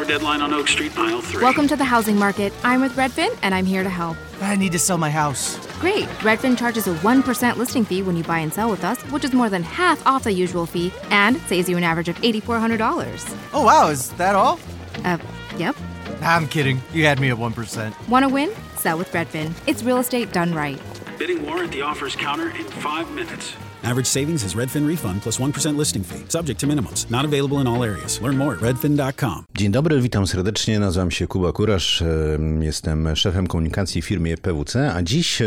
offer deadline on Oak Street, aisle three. Welcome to the housing market. I'm with Redfin, and I'm here to help. I need to sell my house. Great. Redfin charges a 1% listing fee when you buy and sell with us, which is more than half off the usual fee and saves you an average of $8,400. Oh, wow, is that all? Uh, yep. I'm kidding. You had me at 1%. Want to win? Sell with Redfin. It's real estate done right. Bidding war at the offers counter in five minutes. Average savings is Redfin refund plus 1% listing fee. Subject to minimums. Not available in all areas. Learn more at redfin.com. Dzień dobry, witam serdecznie. Nazywam się Kuba Kurasz. em, Jestem szefem komunikacji w firmie PWC, a dziś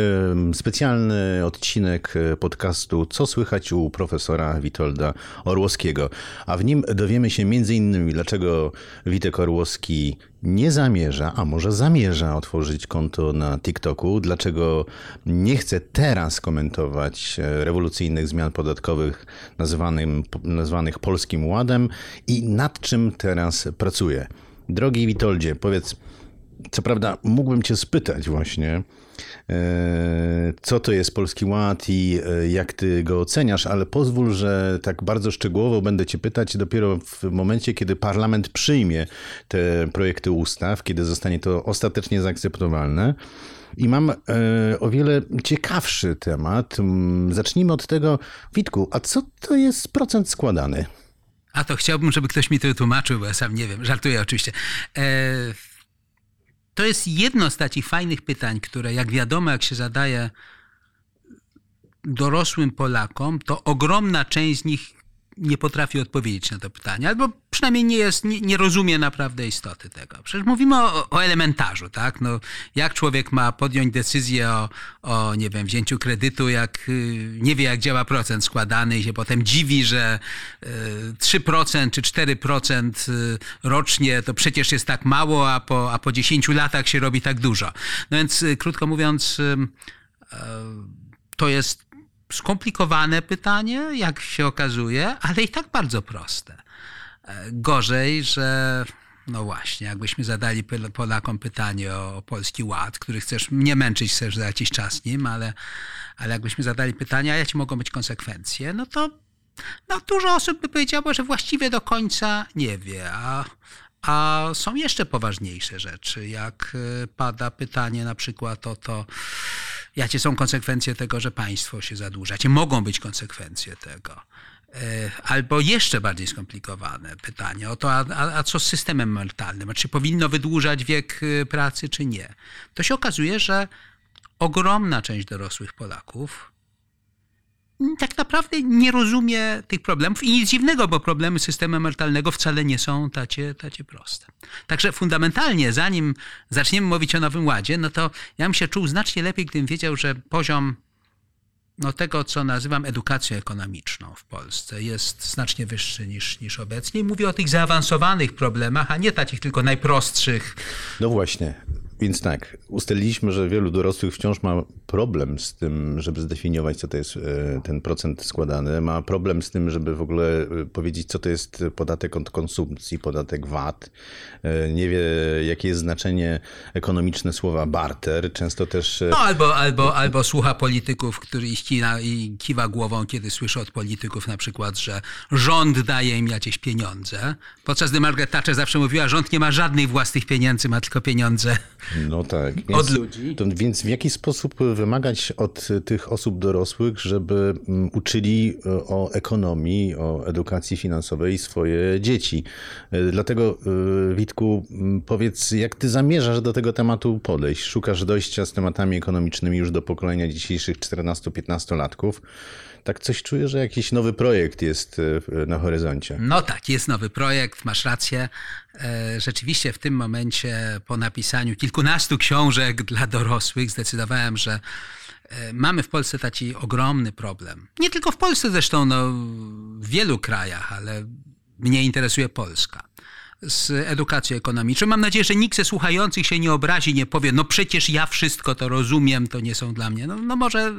specjalny odcinek e, podcastu Co słychać u profesora Witolda Orłowskiego. A w nim dowiemy się m.in. dlaczego Witek Orłowski nie zamierza, a może zamierza otworzyć konto na TikToku, dlaczego nie chce teraz komentować e, zmian podatkowych nazywanym, nazwanych Polskim Ładem i nad czym teraz pracuje. Drogi Witoldzie, powiedz, co prawda mógłbym cię spytać właśnie, e, co to jest Polski Ład i e, jak ty go oceniasz, ale pozwól, że tak bardzo szczegółowo będę cię pytać dopiero w momencie, kiedy parlament przyjmie te projekty ustaw, kiedy zostanie to ostatecznie zaakceptowalne. I mam e, o wiele ciekawszy temat. Mm, Zacznijmy od tego, Witku, a co to jest procent składany? A to chciałbym, żeby ktoś mi to wytłumaczył, bo ja sam nie wiem. Żartuję oczywiście. E, to jest jedno z takich fajnych pytań, które jak wiadomo, jak się zadaje dorosłym Polakom, to ogromna część z nich nie potrafi odpowiedzieć na to pytanie, albo przynajmniej nie, jest, nie, nie rozumie naprawdę istoty tego. Przecież mówimy o, o elementarzu, tak? No, jak człowiek ma podjąć decyzję o, o, nie wiem, wzięciu kredytu, jak y, nie wie, jak działa procent składany i się potem dziwi, że y, 3% czy 4% y, rocznie to przecież jest tak mało, a po, a po 10 latach się robi tak dużo. No więc, y, krótko mówiąc, y, y, to jest skomplikowane pytanie, jak się okazuje, ale i tak bardzo proste. E, Gorzej, że no właśnie, jakbyśmy zadali Pol- Polakom pytanie o Polski Ład, który chcesz mnie męczyć chcesz za jakiś czas nim, ale, ale jakbyśmy zadali pytanie, a jakie mogą być konsekwencje, no to no, dużo osób by powiedziało, że właściwie do końca nie wie, a, a są jeszcze poważniejsze rzeczy, jak y, pada pytanie na przykład o to, jakie są konsekwencje tego, że państwo się zadłuża, jakie mogą być konsekwencje tego. E, Albo jeszcze bardziej skomplikowane pytanie o to, a, a, co z systemem emerytalnym? Czy powinno wydłużać wiek y, pracy, czy nie? To się okazuje, że ogromna część dorosłych Polaków tak naprawdę nie rozumie tych problemów i nic dziwnego, bo problemy systemu emerytalnego wcale nie są tacie, tacie proste. Także fundamentalnie, zanim zaczniemy mówić o Nowym Ładzie, no to ja bym się czuł znacznie lepiej, gdybym wiedział, że poziom no, tego, co nazywam edukacją ekonomiczną w Polsce, jest znacznie wyższy niż, niż obecnie. I mówię o tych zaawansowanych problemach, a nie takich tylko najprostszych. No właśnie. Więc tak, ustaliliśmy, że wielu dorosłych wciąż ma problem z tym, żeby zdefiniować, co to jest e, ten procent składany. Ma problem z tym, żeby w ogóle e, powiedzieć, co to jest podatek od konsumpcji, podatek VAT. E, Nie wie, jakie jest znaczenie ekonomiczne słowa barter. Często też. No, albo, albo, albo słucha polityków, który i kina, i kiwa głową, kiedy słyszy od polityków na przykład, że rząd daje im jakieś pieniądze. Podczas gdy Margaret Thatcher zawsze mówiła, rząd nie ma żadnych własnych pieniędzy, ma tylko pieniądze No tak. Więc, od ludzi. To, więc w jaki sposób wymagać od tych osób dorosłych, żeby mm, uczyli e, o ekonomii, o edukacji finansowej swoje dzieci? E, Dlatego, e, Witku, m, powiedz, jak ty zamierzasz do tego tematu podejść? Szukasz dojścia z tematami ekonomicznymi już do pokolenia dzisiejszych 14-15-latków. Tak coś czuję, że jakiś nowy projekt jest na horyzoncie. No tak, jest nowy projekt, masz rację. Rzeczywiście w tym momencie, po napisaniu kilkunastu książek dla dorosłych, zdecydowałem, że e, mamy w Polsce taki ogromny problem. Nie tylko w Polsce zresztą, no, w wielu krajach, ale mnie interesuje Polska. Z edukacją ekonomiczną. Mam nadzieję, że nikt ze słuchających się nie obrazi, nie powie, no przecież ja wszystko to rozumiem, to nie są dla mnie. No, no może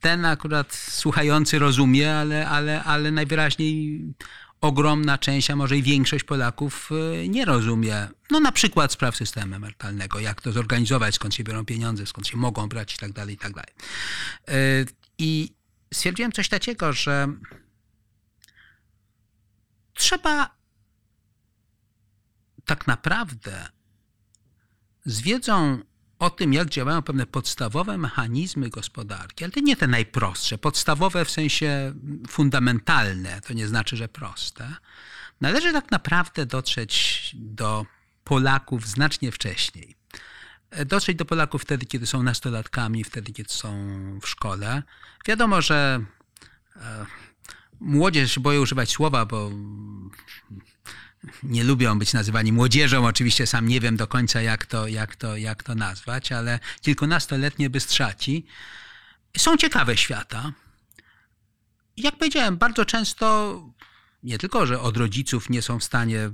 ten akurat słuchający rozumie, ale, ale, ale najwyraźniej ogromna część, a może i większość Polaków y, nie rozumie. No na przykład spraw systemu emerytalnego, jak to zorganizować, skąd się biorą pieniądze, skąd się mogą brać i tak dalej, i tak dalej. Y, I stwierdziłem coś takiego, że trzeba tak naprawdę z wiedzą o tym, jak działają pewne podstawowe mechanizmy gospodarki, ale to nie te najprostsze, podstawowe w sensie fundamentalne, to nie znaczy, że proste, należy tak naprawdę dotrzeć do Polaków znacznie wcześniej. Dotrzeć do Polaków wtedy, kiedy są nastolatkami, wtedy, kiedy są w szkole. Wiadomo, że e, młodzież boję używać słowa, bo nie lubią być nazywani młodzieżą. Oczywiście sam nie wiem do końca, jak to, jak to, jak to nazwać, ale kilkunastoletnie bystrzaci są ciekawe świata. Jak powiedziałem, bardzo często nie tylko, że od rodziców nie są w stanie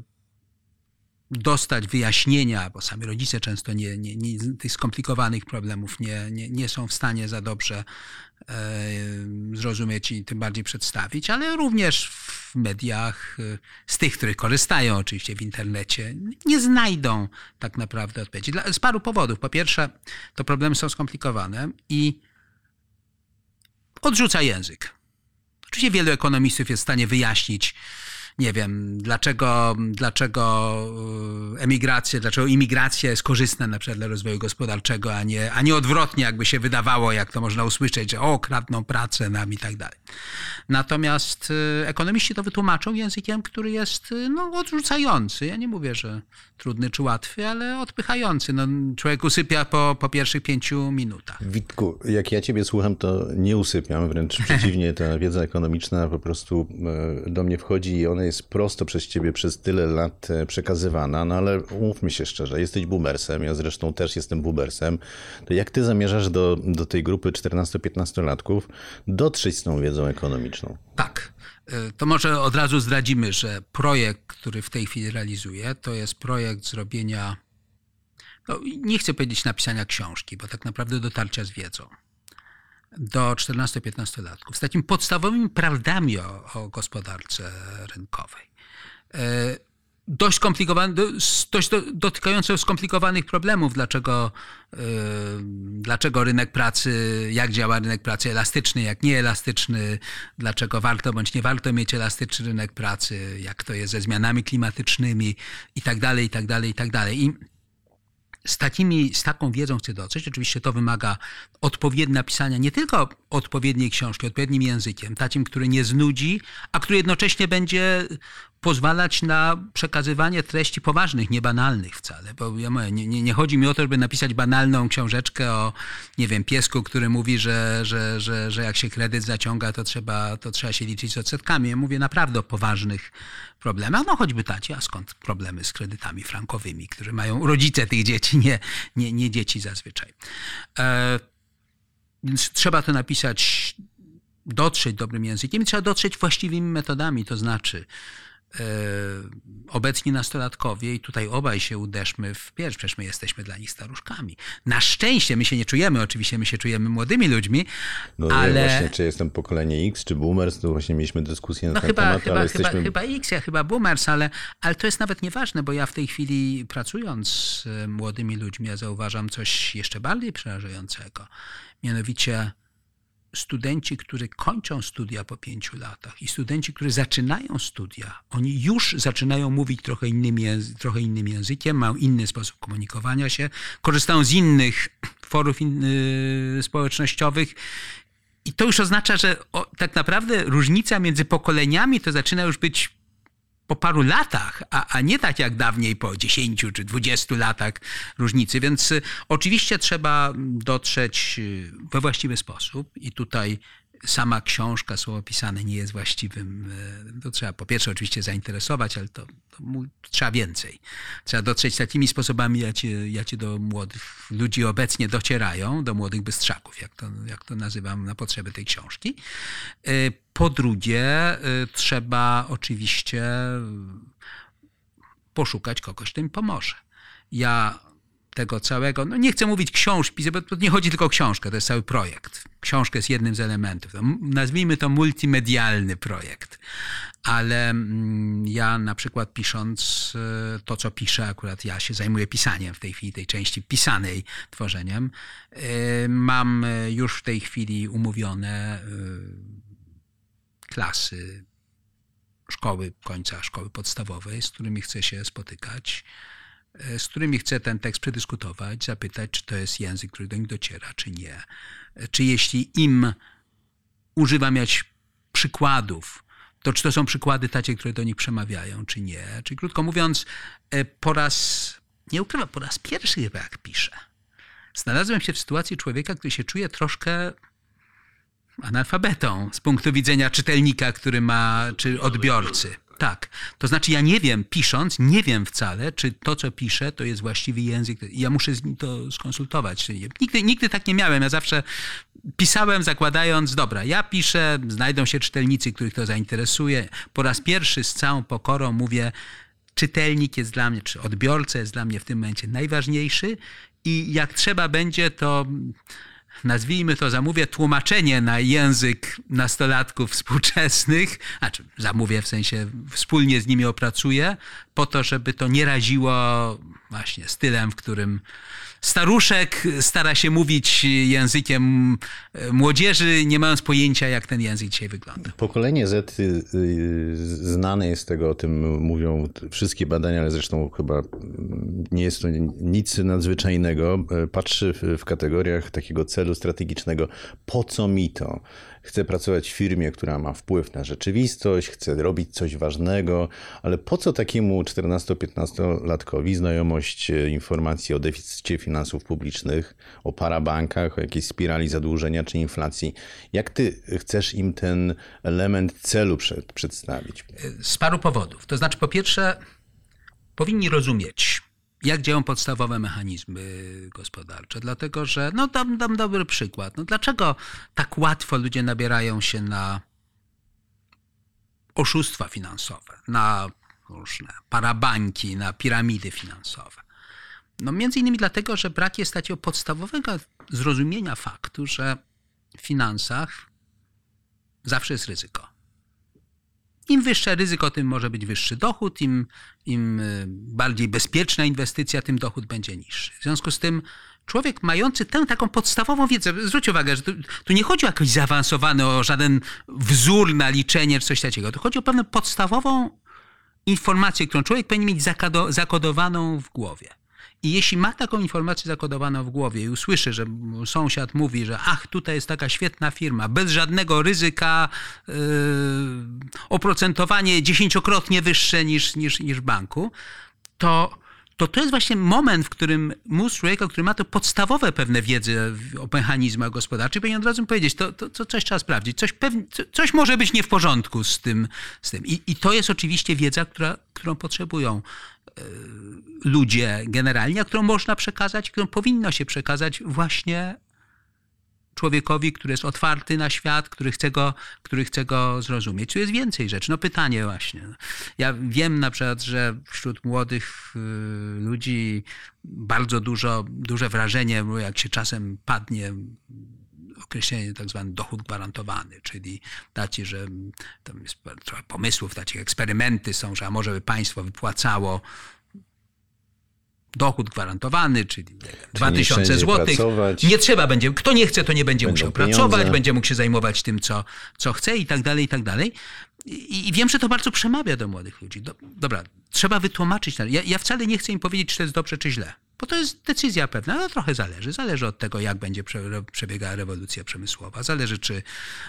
dostać wyjaśnienia, bo sami rodzice często nie, nie, nie, tych skomplikowanych problemów nie, nie, nie są w stanie za dobrze e, zrozumieć i tym bardziej przedstawić, ale również w mediach, e, z tych, których korzystają oczywiście w internecie, nie znajdą tak naprawdę odpowiedzi. Dla, z paru powodów. Po pierwsze, to problemy są skomplikowane i odrzuca język. Oczywiście wielu ekonomistów jest w stanie wyjaśnić, nie wiem, dlaczego, dlaczego y, emigracja, dlaczego imigracja jest korzystna na przykład dla rozwoju gospodarczego, a nie, a nie odwrotnie, jakby się wydawało, jak to można usłyszeć, że o, kradną pracę nam i tak dalej. Natomiast y, ekonomiści to wytłumaczą językiem, który jest y, no, odrzucający. Ja nie mówię, że trudny czy łatwy, ale odpychający. No, człowiek usypia po, po pierwszych pięciu minutach. Witku, jak ja ciebie słucham, to nie usypiam, wręcz przeciwnie, ta wiedza ekonomiczna po prostu e, do mnie wchodzi i ona jest prosto przez ciebie przez tyle lat e, przekazywana, no ale umówmy się szczerze, jesteś boomersem, ja zresztą też jestem boomersem, to jak ty zamierzasz do, do tej grupy 14-15-latków dotrzeć z tą wiedzą ekonomiczną? Tak. E, to może od razu zdradzimy, że projekt, który w tej chwili realizuję, to jest projekt zrobienia, no, nie chcę powiedzieć napisania książki, bo tak naprawdę dotarcia z wiedzą do 14-15 latków, z takimi podstawowymi prawdami o, o gospodarce rynkowej. E, dość skomplikowane, dość dotykające skomplikowanych problemów, dlaczego, yy, dlaczego rynek pracy, jak działa rynek pracy elastyczny, jak nieelastyczny, dlaczego warto bądź nie warto mieć elastyczny rynek pracy, jak to jest ze zmianami klimatycznymi i tak dalej, i z, takimi, z taką wiedzą chcę dotrzeć. Oczywiście to wymaga odpowiednie napisania nie tylko odpowiedniej książki, odpowiednim językiem, takim, który nie znudzi, a który jednocześnie będzie pozwalać na przekazywanie treści poważnych, niebanalnych wcale. Bo ja mówię, nie, nie, nie, chodzi mi o to, żeby napisać banalną książeczkę o, nie wiem, piesku, który mówi, że, że, że, że jak się kredyt zaciąga, to trzeba, to trzeba się liczyć z odsetkami. Ja mówię naprawdę o poważnych problemach. No choćby tacie, a skąd problemy z kredytami frankowymi, które mają rodzice tych dzieci, nie, nie, nie dzieci zazwyczaj. E, więc trzeba to napisać, dotrzeć dobrym językiem i trzeba dotrzeć właściwymi metodami, to znaczy obecni nastolatkowie, i tutaj obaj się uderzmy w pierś, przecież my jesteśmy dla nich staruszkami. Na szczęście my się nie czujemy, oczywiście my się czujemy młodymi ludźmi, no ale... Nie, właśnie, czy jestem pokolenie X, czy boomers, to właśnie mieliśmy dyskusję na no ten chyba, temat, chyba, ale chyba, jesteśmy... chyba X, ja chyba boomers, ale, ale to jest nawet nieważne, bo ja w tej chwili pracując z młodymi ludźmi, ja zauważam coś jeszcze bardziej przerażającego. Mianowicie studenci, którzy kończą studia po pięciu latach i studenci, którzy zaczynają studia, oni już zaczynają mówić trochę innym, trochę innym językiem, mają inny sposób komunikowania się, korzystają z innych forów in, y, społecznościowych. I to już oznacza, że o, tak naprawdę różnica między pokoleniami to zaczyna już być po paru latach, a, a nie tak jak dawniej po 10 czy 20 latach różnicy. Więc y, oczywiście trzeba dotrzeć y, we właściwy sposób i tutaj sama książka, słowo pisane nie jest właściwym. E, to trzeba po pierwsze oczywiście zainteresować, ale to, to trzeba więcej. Trzeba dotrzeć takimi sposobami, jakie, jakie do młodych ludzi obecnie docierają, do młodych bystrzaków, jak to, jak to nazywam na potrzeby tej książki. E, po drugie, e, trzeba oczywiście poszukać kogoś, kto im pomoże. Ja tego całego, no nie chcę mówić książki, bo to nie chodzi tylko o książkę, to jest cały projekt. Książka jest jednym z elementów. Nazwijmy to multimedialny projekt. Ale mm, ja na przykład pisząc e, to, co piszę, akurat ja się zajmuję pisaniem w tej chwili, tej części pisanej, tworzeniem, e, mam już w tej chwili umówione e, klasy szkoły, końca szkoły podstawowej, z którymi chcę się spotykać e, z którymi chcę ten tekst przedyskutować, zapytać, czy to jest język, który do nich dociera, czy nie. E, Czy jeśli im używam jakichś przykładów, to czy to są przykłady takie, które do nich przemawiają, czy nie. Czyli krótko mówiąc, e, po raz, nie ukrywam, po raz pierwszy chyba jak piszę, znalazłem się w sytuacji człowieka, który się czuje troszkę analfabetą z punktu widzenia czytelnika, który ma, czy odbiorcy. Tak. To znaczy, ja nie wiem, pisząc, nie wiem wcale, czy to, co piszę, to jest właściwy język. Ja muszę to skonsultować. Nigdy, nigdy tak nie miałem. Ja zawsze pisałem, zakładając, dobra, ja piszę, znajdą się czytelnicy, których to zainteresuje. Po raz pierwszy z całą pokorą mówię, czytelnik jest dla mnie, czy odbiorca jest dla mnie w tym momencie najważniejszy i jak trzeba będzie, to nazwijmy to, zamówię tłumaczenie na język nastolatków współczesnych, a czy zamówię w sensie wspólnie z nimi opracuję, po to, żeby to nie raziło właśnie stylem, w którym staruszek stara się mówić językiem młodzieży, nie mając pojęcia, jak ten język dzisiaj wygląda. Pokolenie Z y, y, znane jest z tego, o tym mówią wszystkie badania, ale zresztą chyba nie jest to nic nadzwyczajnego. Patrzy w, w kategoriach takiego celu strategicznego. Po co mi to? Chcę pracować w firmie, która ma wpływ na rzeczywistość, chcę robić coś ważnego, ale po co takiemu 14-15-latkowi znajomość informacji o deficycie finansów publicznych, o parabankach, o jakiejś spirali zadłużenia czy inflacji? Jak ty chcesz im ten element celu przed, przedstawić? Z paru powodów. To znaczy, po pierwsze, powinni rozumieć, jak działają podstawowe mechanizmy gospodarcze. Dlatego, że, no dam, dam dobry przykład. No, dlaczego tak łatwo ludzie nabierają się na oszustwa finansowe, na różne parabańki, na piramidy finansowe? No między innymi dlatego, że brak jest takiego podstawowego zrozumienia faktu, że w finansach zawsze jest ryzyko. Im wyższe ryzyko, tym może być wyższy dochód, im, im bardziej bezpieczna inwestycja, tym dochód będzie niższy. W związku z tym człowiek mający tę taką podstawową wiedzę, zwróć uwagę, że tu, tu nie chodzi o jakoś zaawansowany, o żaden wzór na liczenie czy coś takiego. Tu chodzi o pewną podstawową informację, którą człowiek powinien mieć zakodowaną w głowie. I jeśli ma taką informację zakodowaną w głowie i usłyszy, że sąsiad mówi, że ach, tutaj jest taka świetna firma, bez żadnego ryzyka, yy, oprocentowanie dziesięciokrotnie wyższe niż, niż, niż banku, to, to to jest właśnie moment, w którym mózg człowieka, który ma to podstawowe pewne wiedzy o mechanizmach gospodarczych, powinien od razu powiedzieć, to, to, to coś trzeba sprawdzić, coś, pewnie, coś może być nie w porządku z tym. Z tym. I, I to jest oczywiście wiedza, która, którą potrzebują ludzie generalnie, a którą można przekazać, którą powinno się przekazać właśnie człowiekowi, który jest otwarty na świat, który chce go, który chce go zrozumieć. Tu jest więcej rzeczy. No pytanie właśnie. Ja wiem na przykład, że wśród młodych ludzi bardzo dużo, duże wrażenie, jak się czasem padnie określenie tak zwany dochód gwarantowany, czyli taci, że tam jest trochę pomysłów, takich eksperymenty są, że a może by państwo wypłacało dochód gwarantowany, czyli, czyli 2000 zł. Nie trzeba będzie, kto nie chce, to nie będzie Będą musiał pieniądze. pracować, będzie mógł się zajmować tym, co, co chce i tak dalej, i tak dalej. I, I, wiem, że to bardzo przemawia do młodych ludzi. Do, dobra, trzeba wytłumaczyć. Ja, ja wcale nie chcę im powiedzieć, czy to jest dobrze, czy źle. Bo to jest decyzja pewna, no trochę zależy. Zależy od tego, jak będzie przebiegała rewolucja przemysłowa. Zależy, czy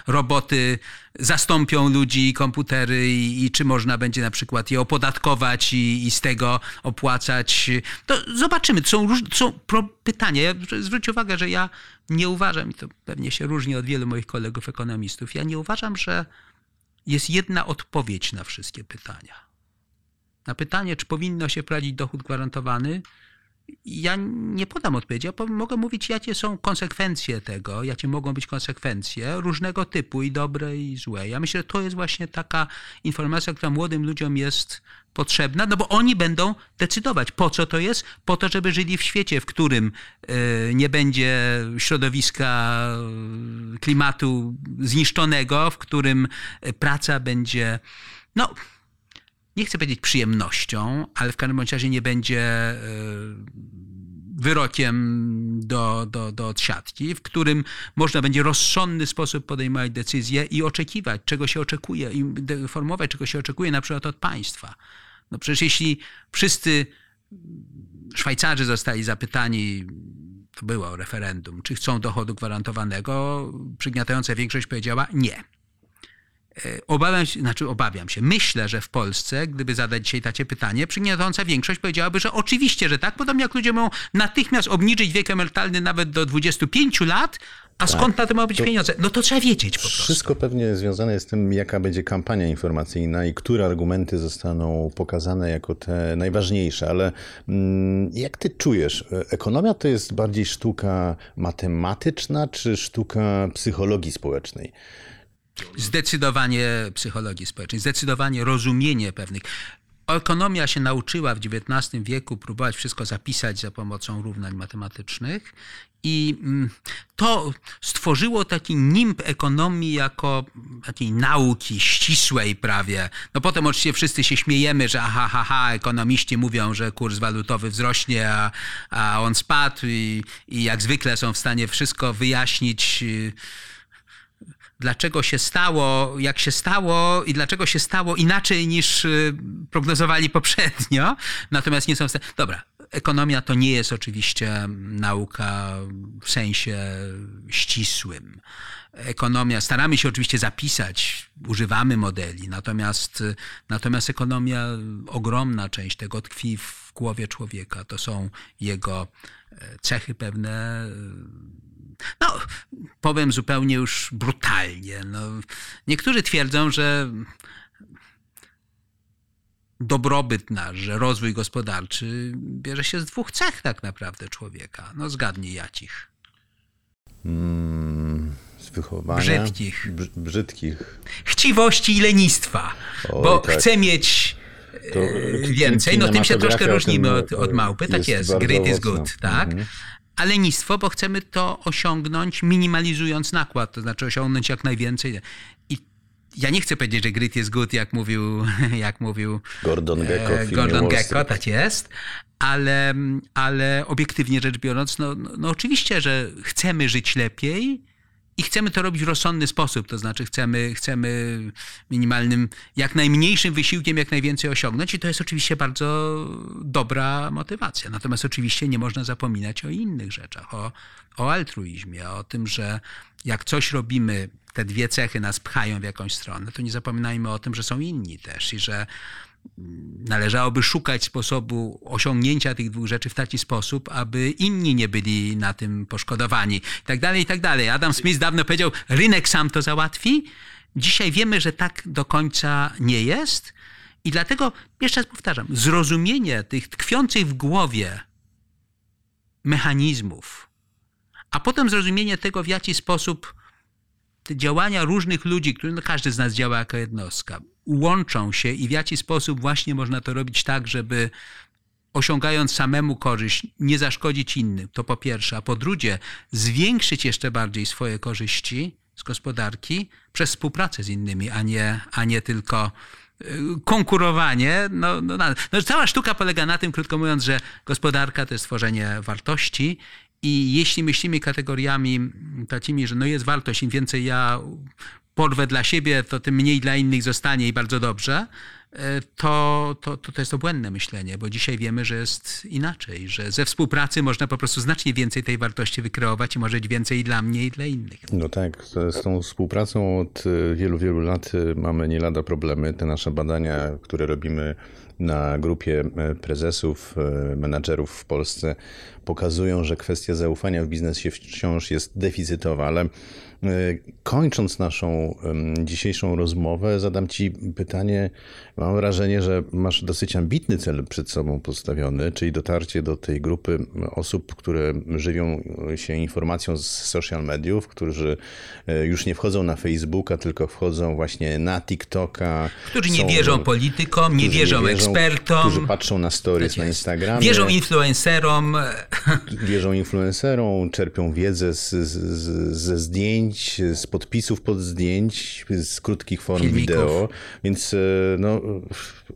roboty zastąpią ludzi, komputery i, i czy można będzie na przykład je opodatkować i, i z tego opłacać. To zobaczymy. To są, są pytania. Ja, zwróć uwagę, że ja nie uważam, i to pewnie się różni od wielu moich kolegów ekonomistów, ja nie uważam, że jest jedna odpowiedź na wszystkie pytania. Na pytanie, czy powinno się wprowadzić dochód gwarantowany, ja nie podam odpowiedzi, ja mogę mówić, jakie są konsekwencje tego, jakie mogą być konsekwencje różnego typu, i dobre, i złe. Ja myślę, że to jest właśnie taka informacja, która młodym ludziom jest potrzebna, no bo oni będą decydować, po co to jest, po to, żeby żyli w świecie, w którym nie będzie środowiska, klimatu zniszczonego, w którym praca będzie, no, nie chcę powiedzieć przyjemnością, ale w każdym razie nie będzie wyrokiem do, do, do odsiadki, w którym można będzie rozsądny sposób podejmować decyzje i oczekiwać, czego się oczekuje, i formować, czego się oczekuje na przykład od państwa. No przecież jeśli wszyscy Szwajcarzy zostali zapytani, to było referendum, czy chcą dochodu gwarantowanego. Przygniatająca większość powiedziała nie. E, obawiam się, znaczy obawiam się, myślę, że w Polsce, gdyby zadać dzisiaj takie pytanie, przygniatająca większość powiedziałaby, że oczywiście, że tak, podobnie jak ludzie mogą natychmiast obniżyć wiek emerytalny nawet do 25 lat, a skąd na to ma być pieniądze? No to trzeba wiedzieć po prostu. Wszystko pewnie związane jest z tym, jaka będzie kampania informacyjna i które argumenty zostaną pokazane jako te najważniejsze. Ale mm, jak ty czujesz, ekonomia to jest bardziej sztuka matematyczna czy sztuka psychologii społecznej? Zdecydowanie psychologii społecznej, zdecydowanie rozumienie pewnych. Ekonomia się nauczyła w XIX wieku próbować wszystko zapisać za pomocą równań matematycznych i mm, to stworzyło taki nimb ekonomii jako takiej nauki ścisłej prawie. No potem oczywiście wszyscy się śmiejemy, że aha, ha, ha, ekonomiści mówią, że kurs walutowy wzrośnie, a, a on spadł i, i jak zwykle są w stanie wszystko wyjaśnić y, dlaczego się stało, jak się stało i dlaczego się stało inaczej niż y, prognozowali poprzednio. Natomiast nie są w stanie. Dobra, ekonomia to nie jest oczywiście nauka w sensie ścisłym. Ekonomia, staramy się oczywiście zapisać, używamy modeli, natomiast, natomiast ekonomia, ogromna część tego tkwi w głowie człowieka. To są jego e, cechy pewne, no, powiem zupełnie już brutalnie. No, niektórzy twierdzą, że dobrobyt nasz, że rozwój gospodarczy bierze się z dwóch cech tak naprawdę człowieka. No zgadnij jacich. Mm, z wychowania. Brzydkich. brzydkich. Chciwości i lenistwa. Oj, bo tak. chcę mieć to, e, więcej, no tym się troszkę różnimy od, od małpy. Tak jest, grit is good, tak? Mhm a lenistwo, bo chcemy to osiągnąć minimalizując nakład, to znaczy osiągnąć jak najwięcej. I ja nie chcę powiedzieć, że grit jest good, jak mówił, jak mówił Gordon Gecko. E, Gordon Gecko, tak jest. Ale, ale obiektywnie rzecz biorąc, no, no, no oczywiście, że chcemy żyć lepiej, i chcemy to robić w rozsądny sposób, to znaczy chcemy, chcemy minimalnym, jak najmniejszym wysiłkiem jak najwięcej osiągnąć i to jest oczywiście bardzo dobra motywacja. Natomiast oczywiście nie można zapominać o innych rzeczach, o, o altruizmie, o tym, że jak coś robimy, te dwie cechy nas pchają w jakąś stronę, to nie zapominajmy o tym, że są inni też i że należałoby szukać sposobu osiągnięcia tych dwóch rzeczy w taki sposób, aby inni nie byli na tym poszkodowani. I tak dalej, i tak dalej. Adam Smith dawno powiedział, rynek sam to załatwi. Dzisiaj wiemy, że tak do końca nie jest. I dlatego, jeszcze raz powtarzam, zrozumienie tych tkwiących w głowie mechanizmów, a potem zrozumienie tego, w jaki sposób te działania różnych ludzi, które no każdy z nas działa jako jednostka, łączą się i w jaki sposób właśnie można to robić tak, żeby osiągając samemu korzyść, nie zaszkodzić innym, to po pierwsze, a po drugie, zwiększyć jeszcze bardziej swoje korzyści z gospodarki przez współpracę z innymi, a nie, a nie tylko y, konkurowanie. No, no, no, cała sztuka polega na tym, krótko mówiąc, że gospodarka to jest tworzenie wartości i jeśli myślimy kategoriami takimi, że no jest wartość, im więcej ja porwę dla siebie, to tym mniej dla innych zostanie i bardzo dobrze, e, to, to, to, jest to błędne myślenie, bo dzisiaj wiemy, że jest inaczej, że ze współpracy można po prostu znacznie więcej tej wartości wykreować i może być więcej i dla mnie i dla innych. No tak, z tą współpracą od wielu, wielu lat e, mamy nie lada problemy. Te nasze badania, które robimy na grupie e, prezesów, menadżerów w Polsce pokazują, że kwestia zaufania w biznesie wciąż jest deficytowa, ale E, kończąc naszą dzisiejszą rozmowę, zadam Ci pytanie. Mam wrażenie, że masz dosyć ambitny cel przed sobą postawiony, czyli dotarcie do tej grupy osób, które żywią się informacją z social mediów, którzy e, już nie wchodzą na Facebooka, tylko wchodzą właśnie na TikToka. Którzy nie wierzą politykom, nie wierzą, nie wierzą ekspertom. Którzy patrzą na stories tak na Instagramie. Wierzą influencerom. Wierzą influencerom, czerpią wiedzę z, z, ze zdjęć, zdjęć, z podpisów pod zdjęć, z krótkich form Filmików. wideo, więc e, no,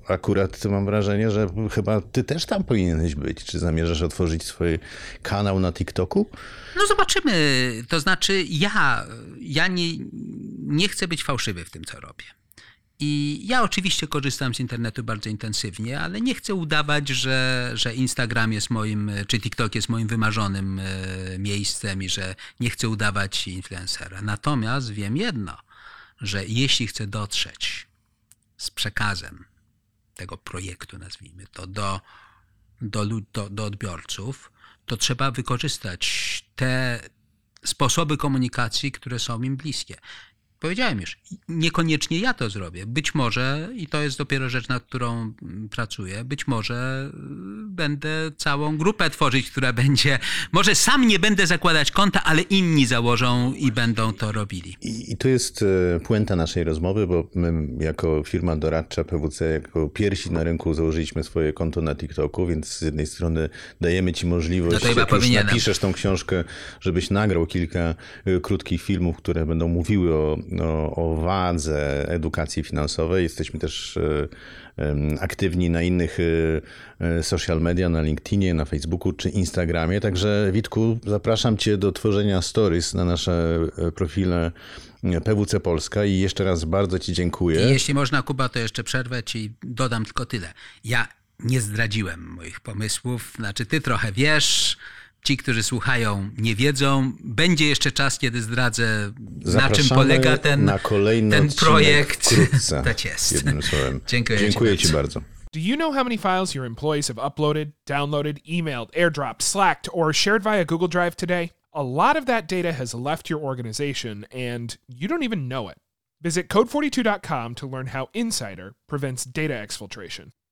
akurat mam wrażenie, że chyba ty też tam powinieneś być. Czy zamierzasz otworzyć swój kanał na TikToku? No zobaczymy. To znaczy ja, ja nie, nie chcę być fałszywy w tym, co robię. I ja oczywiście korzystam z internetu bardzo intensywnie, ale nie chcę udawać, że, że Instagram jest moim, czy TikTok jest moim wymarzonym e, miejscem i że nie chcę udawać influencera. Natomiast wiem jedno, że jeśli chcę dotrzeć z przekazem tego projektu, nazwijmy to, do, do, do, do odbiorców, to trzeba wykorzystać te sposoby komunikacji, które są im bliskie. Powiedziałem już, niekoniecznie ja to zrobię. Być może, i to jest dopiero rzecz, nad którą pracuję, być może y, będę całą grupę tworzyć, która będzie. Może sam nie będę zakładać konta, ale inni założą i będą to robili. I, I to jest e, puenta naszej rozmowy, bo my jako firma doradcza PWC, jako pierwsi na rynku założyliśmy swoje konto na TikToku, więc z jednej strony dajemy ci możliwość, No jak już napiszesz tą książkę, żebyś nagrał kilka e, krótkich filmów, które będą mówiły o, o, o wadze edukacji finansowej. Jesteśmy też e, aktywni na innych e, e, social media, na LinkedInie, na Facebooku czy Instagramie. Także Witku, zapraszam Cię do tworzenia stories na nasze profile PWC Polska i jeszcze raz bardzo Ci dziękuję. I jeśli można, Kuba, to jeszcze przerwę ci dodam tylko tyle. Ja nie zdradziłem moich pomysłów, znaczy ty trochę wiesz, ci, którzy słuchają, nie wiedzą. Będzie jeszcze czas, kiedy zdradzę, na czym Zapraszamy polega ten, na kolejny ten projekt. Tak jest. Jednym słowem. Dziękuję ci Dziękuję Ci bardzo. bardzo. Do you know how many files your employees have uploaded, downloaded, emailed, airdropped, slacked, or shared via Google Drive today? A lot of that data has left your organization and you don't even know it. Visit code42.com to learn how Insider prevents data exfiltration.